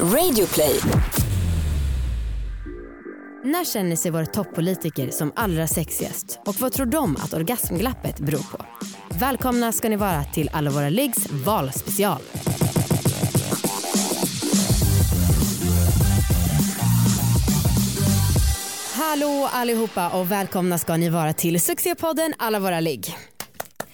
Radioplay. När känner sig våra toppolitiker som allra sexigast? Och vad tror de att orgasmglappet beror på? Välkomna ska ni vara till Alla våra liggs valspecial. Hallå allihopa och välkomna ska ni vara till succépodden Alla våra ligg.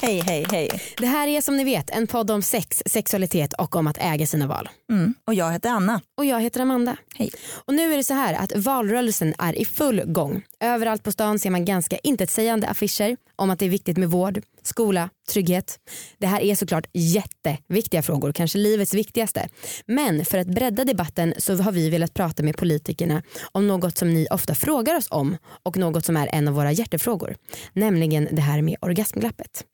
Hej, hej, hej. Det här är som ni vet en podd om sex, sexualitet och om att äga sina val. Mm. Och jag heter Anna. Och jag heter Amanda. Hej. Och nu är det så här att valrörelsen är i full gång. Överallt på stan ser man ganska intetsägande affischer om att det är viktigt med vård, skola, trygghet. Det här är såklart jätteviktiga frågor, kanske livets viktigaste. Men för att bredda debatten så har vi velat prata med politikerna om något som ni ofta frågar oss om och något som är en av våra hjärtefrågor. Nämligen det här med orgasmglappet.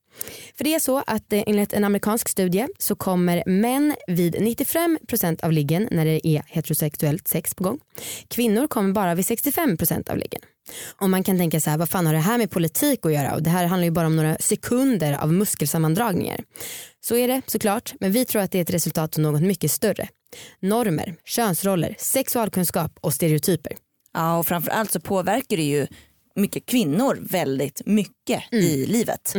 För det är så att eh, enligt en amerikansk studie så kommer män vid 95% av liggen när det är heterosexuellt sex på gång. Kvinnor kommer bara vid 65% av liggen. Och man kan tänka så här, vad fan har det här med politik att göra? Och det här handlar ju bara om några sekunder av muskelsammandragningar. Så är det såklart, men vi tror att det är ett resultat av något mycket större. Normer, könsroller, sexualkunskap och stereotyper. Ja, och framförallt så påverkar det ju mycket kvinnor väldigt mycket i livet.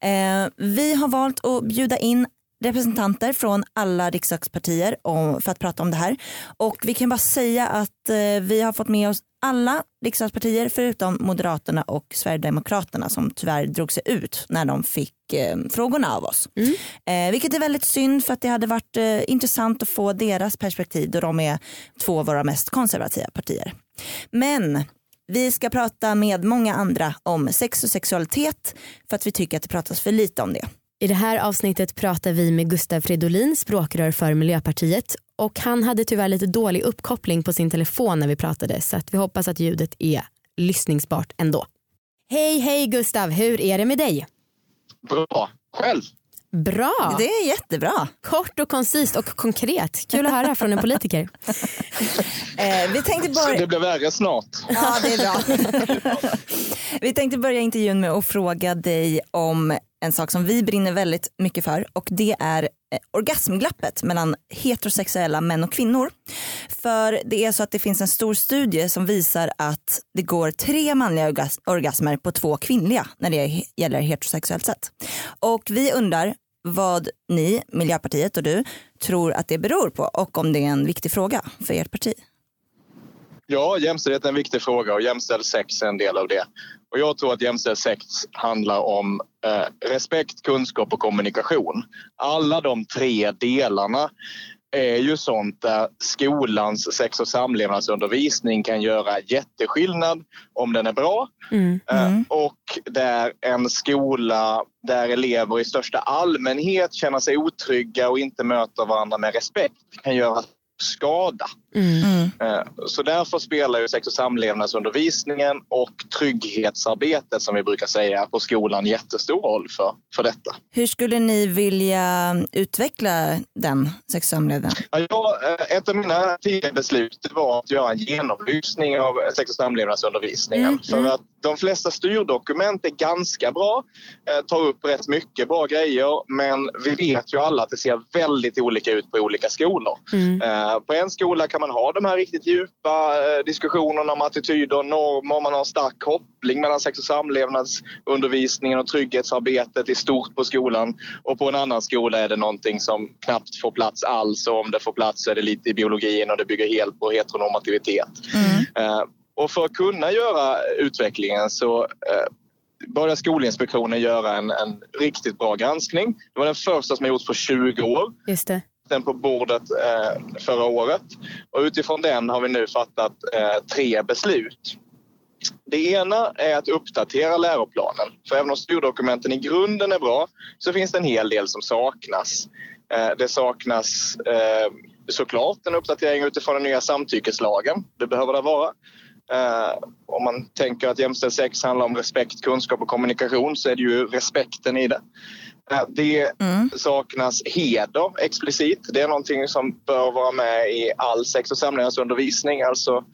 Eh, vi har valt att bjuda in representanter från alla riksdagspartier om, för att prata om det här. Och vi kan bara säga att eh, vi har fått med oss alla riksdagspartier förutom Moderaterna och Sverigedemokraterna som tyvärr drog sig ut när de fick eh, frågorna av oss. Eh, vilket är väldigt synd för att det hade varit eh, intressant att få deras perspektiv då de är två av våra mest konservativa partier. Men vi ska prata med många andra om sex och sexualitet för att vi tycker att det pratas för lite om det. I det här avsnittet pratar vi med Gustav Fridolin, språkrör för Miljöpartiet och han hade tyvärr lite dålig uppkoppling på sin telefon när vi pratade så att vi hoppas att ljudet är lyssningsbart ändå. Hej hej Gustav, hur är det med dig? Bra. Själv? Bra, Det är jättebra. kort och koncist och konkret. Kul att höra från en politiker. Eh, vi tänkte Så bara... det blir värre snart. Ja, det är bra. vi tänkte börja intervjun med att fråga dig om en sak som vi brinner väldigt mycket för och det är eh, orgasmglappet mellan heterosexuella män och kvinnor. För det är så att det finns en stor studie som visar att det går tre manliga orgasmer på två kvinnliga när det gäller heterosexuellt sätt. Och vi undrar vad ni, Miljöpartiet och du, tror att det beror på och om det är en viktig fråga för ert parti. Ja, jämställdhet är en viktig fråga och jämställd sex är en del av det. Och jag tror att jämställd sex handlar om eh, respekt, kunskap och kommunikation. Alla de tre delarna är ju sånt där skolans sex och samlevnadsundervisning kan göra jätteskillnad om den är bra. Mm. Eh, Och där en skola där elever i största allmänhet känner sig otrygga och inte möter varandra med respekt kan göra skada. Mm. Eh, Så därför spelar ju sex och samlevnadsundervisningen och trygghetsarbetet som vi brukar säga på skolan jättestor roll för, för detta. Hur skulle ni vilja utveckla den sex och samlevnad? Ja, eh, ett av mina tidigare beslut var att göra en genomlysning av sex och samlevnadsundervisningen. Mm, För mm. att de flesta styrdokument är ganska bra, eh, tar upp rätt mycket bra grejer men vi vet ju alla att det ser väldigt olika ut på olika skolor. Mm. Eh, På en skola kan man ha de här riktigt djupa eh, diskussionerna om attityder och normer. Man har en stark koppling mellan sex och samlevnadsundervisningen och trygghetsarbetet i stort på skolan. Och på en annan skola är det någonting som knappt får plats alls och om det får plats så är det lite i biologin och det bygger helt på heteronormativitet. Eh, Och för att kunna göra utvecklingen så eh, började Skolinspektionen göra en, en riktigt bra granskning. Det var den första som har gjorts på 20 år Just det den på bordet eh, förra året. Och utifrån den har vi nu fattat eh, tre beslut. Det ena är att uppdatera läroplanen. För även om styrdokumenten i grunden är bra så finns det en hel del som saknas. Eh, det saknas eh, såklart en uppdatering utifrån den nya samtyckeslagen. Det behöver det vara. Eh, om man tänker att jämställd sex handlar om respekt, kunskap och kommunikation så är det ju respekten i det. Eh, Det saknas heder explicit. Det är någonting som bör vara med i all sex och samlevnadsundervisning. Alltså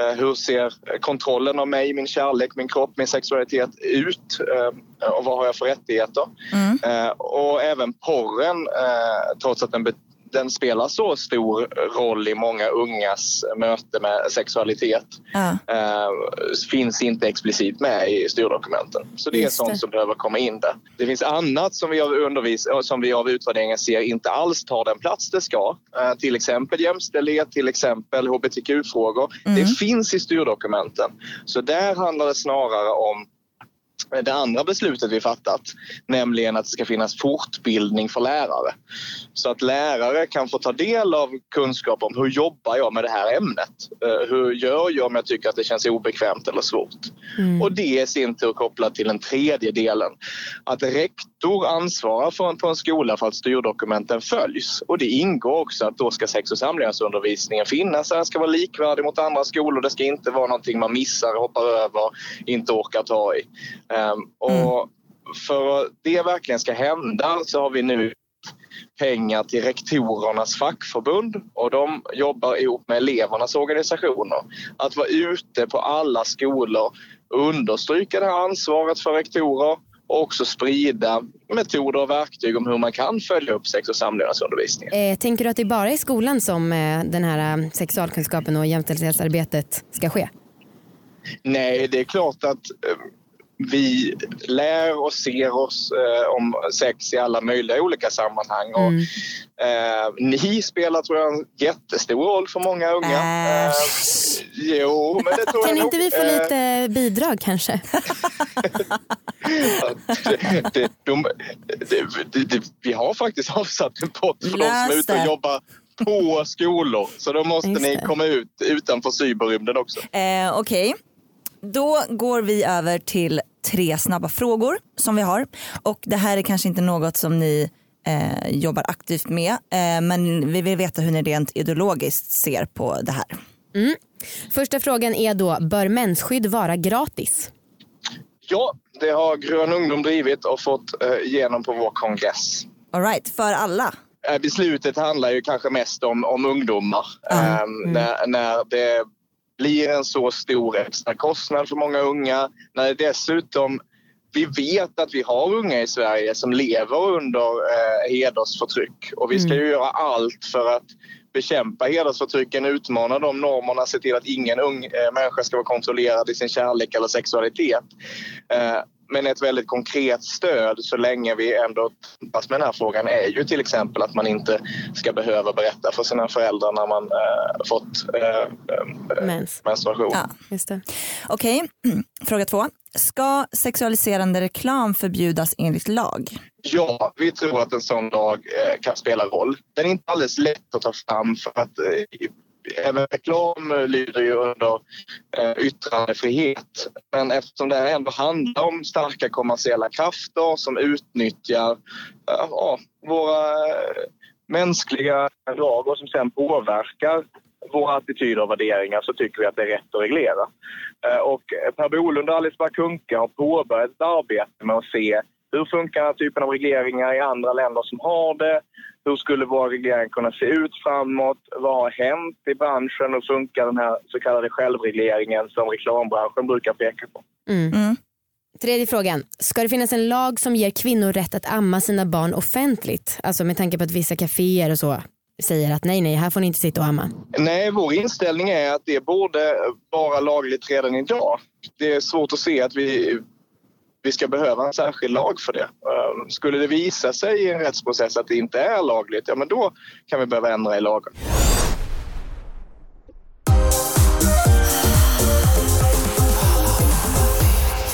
eh, hur ser kontrollen av mig, min kärlek, min kropp, min sexualitet ut? Eh, Och vad har jag för rättigheter? Eh, Och även porren, trots att den den spelar så stor roll i många ungas möte med sexualitet Ja. eh, finns inte explicit med i styrdokumenten. Så det är Just sånt det. som behöver komma in där. Det finns annat som vi av, undervis, som vi av utvärderingen ser inte alls tar den plats det ska. Eh, till exempel jämställdhet, till exempel hbtq-frågor. Det finns i styrdokumenten. Så där handlar det snarare om det andra beslutet vi fattat, nämligen att det ska finnas fortbildning för lärare. Så att lärare kan få ta del av kunskap om hur jobbar jag med det här ämnet? Eh, Hur gör jag om jag tycker att det känns obekvämt eller svårt? Och det är i sin tur kopplat till den tredje delen. Att rektor ansvarar för, på en skola för att styrdokumenten följs. Och det ingår också att då ska sex och samlevnadsundervisningen finnas. Den ska vara likvärdig mot andra skolor. Det ska inte vara någonting man missar, hoppar över, inte orkar ta i. Ehm, och för att det verkligen ska hända så har vi nu pengar till rektorernas fackförbund och de jobbar ihop med elevernas organisationer. Att vara ute på alla skolor och understryka det här ansvaret för rektorer och också sprida metoder och verktyg om hur man kan följa upp sex och samlevnadsundervisningen. Eh, tänker du att det bara är i skolan som eh, den här eh, sexualkunskapen och jämställdhetsarbetet ska ske? Nej, det är klart att eh, vi lär och ser oss eh, om sex i alla möjliga olika sammanhang. Och, Mm. eh, ni spelar tror jag en jättestor roll för många unga. Äh. Eh, jo, men det tror Kan jag inte nog. vi få Eh, lite bidrag kanske? det, det, de, det, vi har faktiskt avsatt en pott för de som är ute och jobbar på skolor. Så då måste Just ni komma ut utanför cyberrymden också. Eh, Okej, då går vi över till tre snabba frågor som vi har. Och det här är kanske inte något som ni eh, jobbar aktivt med eh, men vi vill veta hur ni rent ideologiskt ser på det här. Första frågan är då, bör mensskydd vara gratis? Ja, det har Grön ungdom drivit och fått eh, igenom på vår kongress. All right, för alla. Eh, Beslutet handlar ju kanske mest om, om ungdomar. Eh, när, när det blir en så stor extra kostnad för många unga. När det dessutom vi vet att vi har unga i Sverige som lever under eh, hedersförtryck och vi ska ju göra allt för att bekämpa hedersförtrycken, utmana de normerna, se till att ingen ung eh, människa ska vara kontrollerad i sin kärlek eller sexualitet. Eh, men ett väldigt konkret stöd så länge vi ändå tampas med den här frågan är ju till exempel att man inte ska behöva berätta för sina föräldrar när man eh, fått eh, eh, Mens. menstruation. Ja. Just det. Okej, fråga två. Ska sexualiserande reklam förbjudas enligt lag? Ja, vi tror att en sån lag eh, kan spela roll. Den är inte alldeles lätt att ta fram för att eh, även reklam lyder ju under eh, yttrandefrihet. Men eftersom det här ändå handlar om starka kommersiella krafter som utnyttjar eh, ja, våra eh, mänskliga drag och som sen påverkar våra attityder och värderingar så tycker vi att det är rätt att reglera. Eh, Och Per Bolund och Alice Bah Kuhnke har påbörjat ett arbete med att se hur funkar den här typen av regleringar i andra länder som har det? Hur skulle våra regleringar kunna se ut framåt? Vad har hänt i branschen? Hur funkar den här så kallade självregleringen som reklambranschen brukar peka på? Mm. Tredje frågan. Ska det finnas en lag som ger kvinnor rätt att amma sina barn offentligt? Alltså med tanke på att vissa kaféer och så säger att nej, nej, här får ni inte sitta och amma. Nej, vår inställning är att det borde vara lagligt redan idag. Det är svårt att se att vi, vi ska behöva en särskild lag för det. Eh, Skulle det visa sig i en rättsprocess att det inte är lagligt, ja men då kan vi behöva ändra i lagen.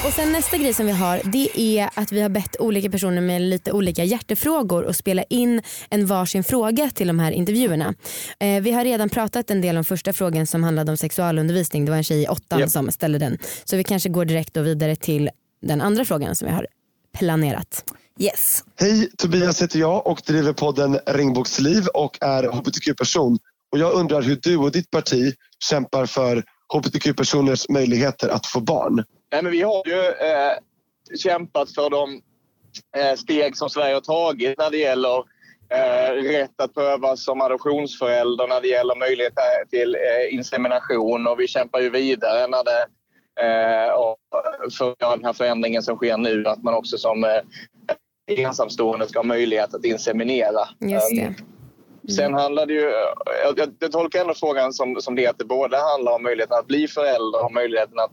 Och sen nästa grej som vi har det är att vi har bett olika personer med lite olika hjärtefrågor att spela in en varsin fråga till de här intervjuerna. Eh, vi har redan pratat en del om första frågan som handlade om sexualundervisning. Det var en tjej i åttan Ja. som ställde den. Så vi kanske går direkt då vidare till den andra frågan som vi har planerat. Yes. Hej, Tobias heter jag och driver podden Regnbågsliv och är hbtq-person. Och jag undrar hur du och ditt parti kämpar för hbtq-personers möjligheter att få barn. Nej, men vi har ju eh, kämpat för de eh, steg som Sverige har tagit när det gäller eh, rätt att prövas som adoptionsförälder, när det gäller möjlighet till eh, insemination och vi kämpar ju vidare när det och för den här förändringen som sker nu, att man också som eh, ensamstående ska ha möjlighet att inseminera. Just det. Um, Sen handlar det ju, jag, jag, jag tolkar ändå frågan som, som det att det både handlar om möjligheten att bli förälder och möjligheten att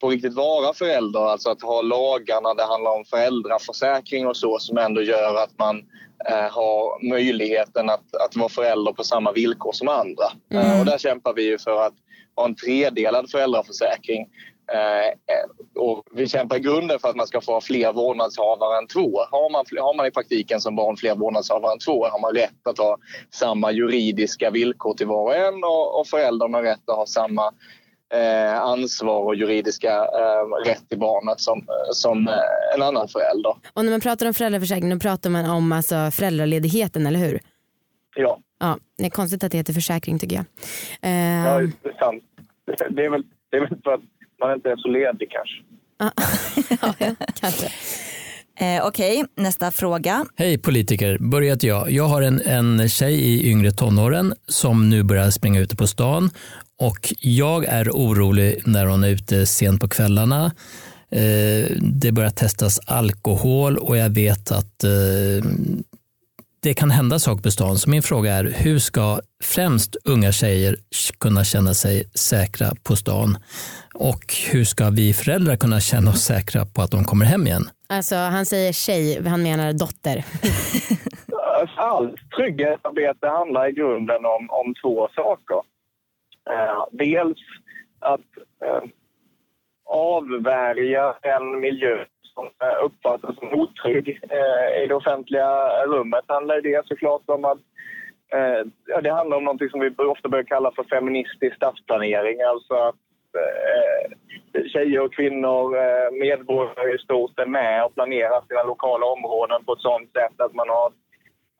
på riktigt vara förälder, alltså att ha lagarna, det handlar om föräldraförsäkring och så som ändå gör att man eh, har möjligheten att, att vara förälder på samma villkor som andra. Mm. Eh, och där kämpar vi ju för att ha en tredelad föräldraförsäkring. Eh, och vi kämpar i grunden för att man ska få ha fler vårdnadshavare än två. Har man, har man i praktiken som barn fler vårdnadshavare än två har man rätt att ha samma juridiska villkor till var och en och, och föräldrarna har rätt att ha samma eh, ansvar och juridiska eh, rätt till barnet som, som eh, en annan förälder. Och när man pratar om föräldraförsäkring då pratar man om alltså föräldraledigheten eller hur? Ja, Ja, det är konstigt att det heter försäkring tycker jag. Eh, ja det är sant. Det är, väl, det är väl för att man inte är så ledig kanske. ja, kanske. Eh, Okej, nästa fråga. Hej politiker, börjat jag. Jag har en, en tjej i yngre tonåren som nu börjar springa ute på stan och jag är orolig när hon är ute sent på kvällarna. Eh, det börjar testas alkohol och jag vet att eh, det kan hända saker på stan. Så min fråga är, hur ska främst unga tjejer kunna känna sig säkra på stan? Och hur ska vi föräldrar kunna känna oss säkra på att de kommer hem igen? Alltså han säger tjej, han menar dotter. Allt trygghetsarbete handlar i grunden om, om två saker. Eh, dels att eh, avvärja en miljö som uppfattas som otrygg eh, i det offentliga rummet. handlar det såklart om att eh, det handlar om något som vi ofta börjar kalla för feministisk stadsplanering. Alltså att eh, tjejer och kvinnor, eh, medborgare i stort, är med och planerar sina lokala områden på ett sådant sätt att man har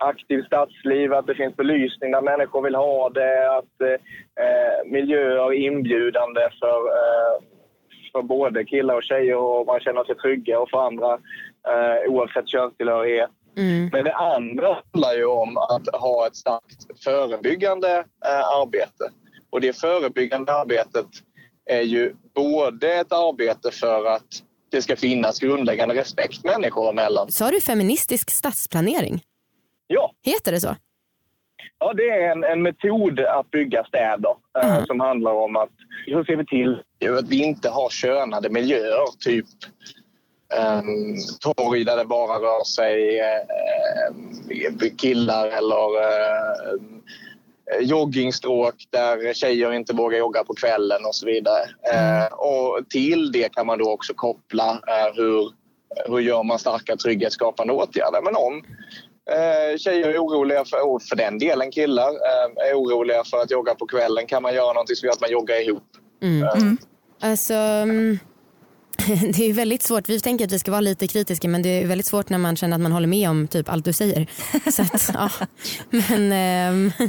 aktivt stadsliv, att det finns belysning där människor vill ha det, att eh, miljöer är inbjudande för, eh, för både killar och tjejer och man känner sig trygga och för andra eh, oavsett könstillhörighet. Mm. Men det andra handlar ju om att ha ett starkt förebyggande eh, arbete. Och det förebyggande arbetet är ju både ett arbete för att det ska finnas grundläggande respekt människor emellan. Sa du feministisk stadsplanering? Ja, Heter det så? Ja, det är en, en metod att bygga städer eh, Mm. som handlar om att hur ser vi till att vi inte har könade miljöer, typ um, torg där det bara rör sig eh, killar eller eh, joggingstråk där tjejer inte vågar jogga på kvällen och så vidare. Eh, och till det kan man då också koppla eh, hur, hur gör man starka trygghetsskapande åtgärder. Men om Eh, tjejer är oroliga för, och för den delen killar, eh, är oroliga för att jogga på kvällen. Kan man göra någonting som gör att man joggar ihop? Mm. Alltså, mm, det är väldigt svårt. Vi tänker att vi ska vara lite kritiska men det är väldigt svårt när man känner att man håller med om typ allt du säger. Så att, ja. Men, ehm,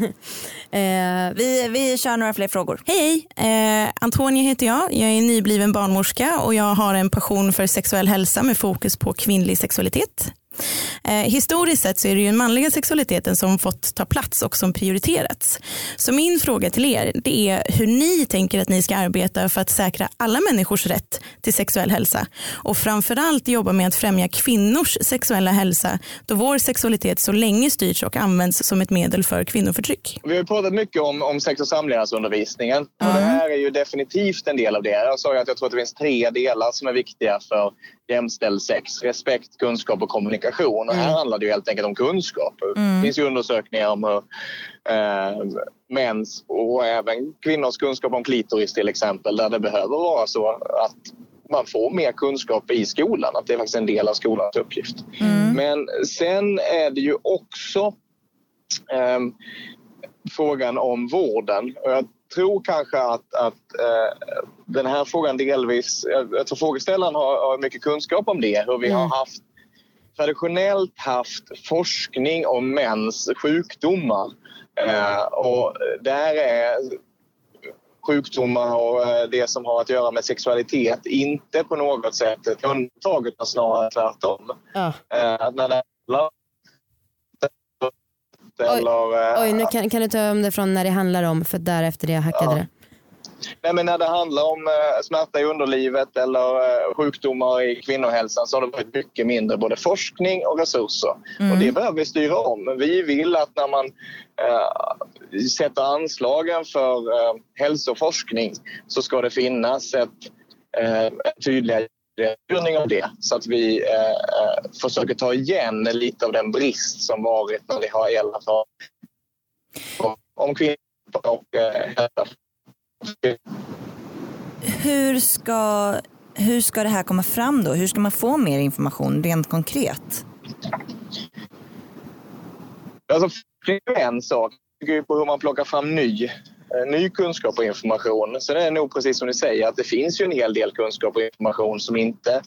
eh, Vi, vi kör några fler frågor. Hej, eh, Antonia heter jag. Jag är nybliven barnmorska och jag har en passion för sexuell hälsa med fokus på kvinnlig sexualitet. Eh, historiskt sett så är det ju den manliga sexualiteten som fått ta plats och som prioriterats. Så min fråga till er det är hur ni tänker att ni ska arbeta för att säkra alla människors rätt till sexuell hälsa och framförallt jobba med att främja kvinnors sexuella hälsa då vår sexualitet så länge styrts och används som ett medel för kvinnoförtryck. Vi har ju pratat mycket om, om sex och samlevnadsundervisningen. Och det här är ju definitivt en del av det. Jag sa ju att jag tror att det finns tre delar som är viktiga för jämställd sex. Respekt, kunskap och kommunikation. Och här handlar det ju helt enkelt om kunskap. Det finns ju undersökningar om hur eh, mäns och även kvinnors kunskap om klitoris till exempel där det behöver vara så att man får mer kunskap i skolan. Att det är faktiskt en del av skolans uppgift. Men sen är det ju också ehm, frågan om vården. Och jag tror kanske att, att eh, den här frågan delvis... Jag, tror frågeställaren har, har mycket kunskap om det. Hur vi har haft traditionellt haft forskning om mäns sjukdomar. Eh, och där är sjukdomar och eh, det som har att göra med sexualitet inte på något sätt ett undantag utan snarare tvärtom. ja. Eh, när det handlar eller, eh, Oj, nu kan, kan du ta om det från när det handlar om för därefter det hackade Ja. det. Nej, men när det handlar om eh, smärta i underlivet eller eh, sjukdomar i kvinnohälsan så har det varit mycket mindre både forskning och resurser. Och det behöver vi styra om. Vi vill att när man eh, sätter anslagen för eh, hälsoforskning så ska det finnas ett eh, tydligare styrning av det så att vi eh, eh, försöker ta igen lite av den brist som varit när det har gällt om kvinnor och eh, hälsa. Hur ska, hur ska det här komma fram då? Hur ska man få mer information rent konkret? Alltså, det är en sak. Det ju på hur man plockar fram ny, eh, ny kunskap och information. Så det är nog precis som ni säger att det finns ju en hel del kunskap och information som inte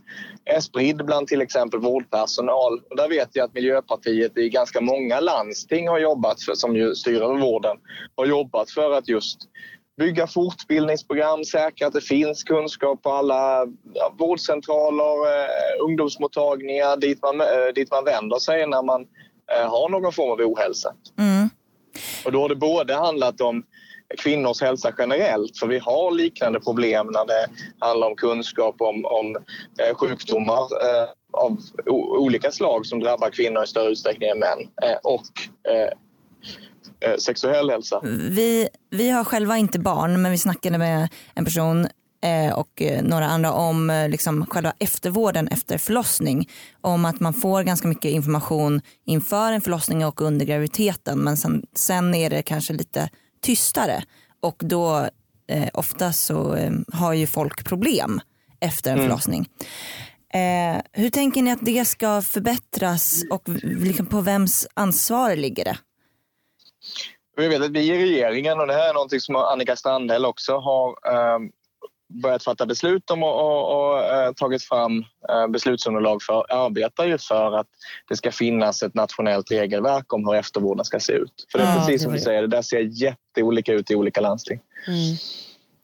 är spridd bland till exempel vårdpersonal. Och där vet jag att Miljöpartiet i ganska många landsting har jobbat, för, som ju styr över vården, har jobbat för att just bygga fortbildningsprogram, säkra att det finns kunskap på alla vårdcentraler, eh, ungdomsmottagningar dit man, eh, dit man vänder sig när man eh, har någon form av ohälsa. Mm. Och då har det både handlat om kvinnors hälsa generellt, för vi har liknande problem när det handlar om kunskap om, om eh, sjukdomar eh, av o- olika slag som drabbar kvinnor i större utsträckning än män eh, och eh, eh sexuell hälsa. Vi, vi har själva inte barn men vi snackade med en person eh, och eh, några andra om liksom själva eftervården efter förlossning. Om att man får ganska mycket information inför en förlossning och under graviditeten men sen, sen är det kanske lite tystare och då eh, ofta så eh, har ju folk problem efter en förlossning. Eh, hur tänker ni att det ska förbättras och liksom på vems ansvar ligger det? Vi vet att vi i regeringen, och det här är någonting som Annika Strandhäll också har eh, börjat fatta beslut om och, och, och tagit fram eh, beslutsunderlag för, arbetar ju för att det ska finnas ett nationellt regelverk om hur eftervården ska se ut. För det är Ja, precis det som du säger, det där ser jätteolika ut i olika landsting.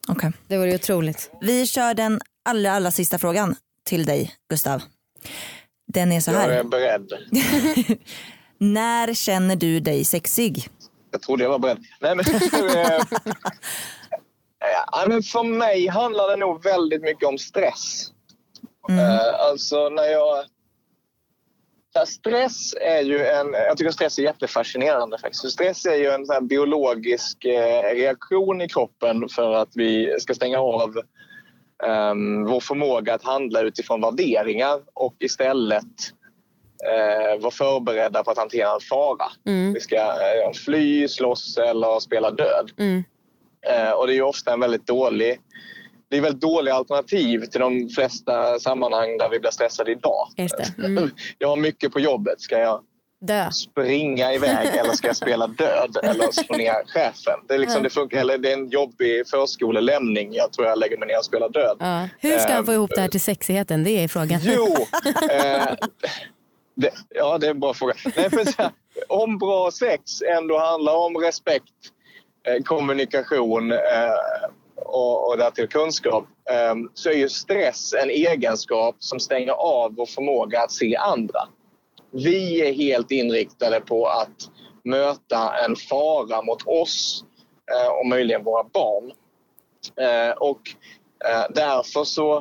Okej. Det vore ju otroligt. Vi kör den allra, allra sista frågan till dig Gustav. Den är så Jag är här. beredd. När känner du dig sexig? Jag trodde jag var beredd. Nej, men, ja, men för mig handlar det nog väldigt mycket om stress. Eh, alltså när jag... Ja, stress är ju en... Jag tycker stress är jättefascinerande faktiskt. Stress är ju en sån biologisk eh, reaktion i kroppen för att vi ska stänga av ehm, vår förmåga att handla utifrån värderingar och istället eh, vara förberedda på att hantera en fara. Vi ska eh, fly, slåss eller spela död. Mm. Eh, och det är ju ofta en väldigt dålig det är väldigt dåliga alternativ till de flesta sammanhang där vi blir stressade idag. Mm. Jag har mycket på jobbet. Ska jag Dö. springa iväg eller ska jag spela död eller slå ner chefen? Det är, liksom, det funkar, eller det är en jobbig förskolelämning. Jag tror jag lägger mig ner och spelar död. Ja. Hur ska han få ihop det här till sexigheten? Det är frågan. Jo, eh, det, ja det är en bra fråga. Nej, för om bra sex ändå handlar om respekt, kommunikation eh, och, och därtill kunskap eh, så är ju stress en egenskap som stänger av vår förmåga att se andra. Vi är helt inriktade på att möta en fara mot oss eh, och möjligen våra barn. Eh, och eh, därför så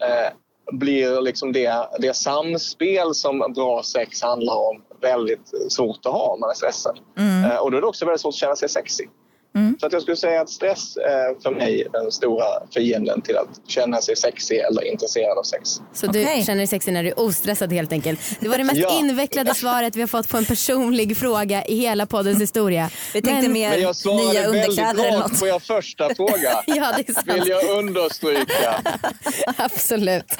eh, blir liksom det, det samspel som bra sex handlar om väldigt svårt att ha om man är stressad. Eh, och då är det också väldigt svårt att känna sig sexig. Så att jag skulle säga att stress är för mig den stora fienden till att känna sig sexig eller intresserad av sex. Så du känner dig sexig när du är ostressad helt enkelt. Det var det mest Ja. invecklade svaret vi har fått på en personlig fråga i hela poddens historia. Vi tänkte Men- mer Men jag nya svarade väldigt underkläder rakt något. på er första fråga. Ja det är sant. Vill jag understryka. Absolut.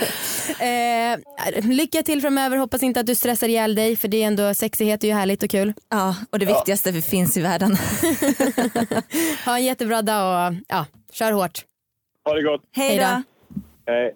Eh, lycka till framöver. Hoppas inte att du stressar ihjäl dig för det är ändå sexighet är ju härligt och kul. Ja, och det viktigaste vi finns i världen. Ha en jättebra dag och ja, kör hårt. Ha det gott. Hej då. Hej.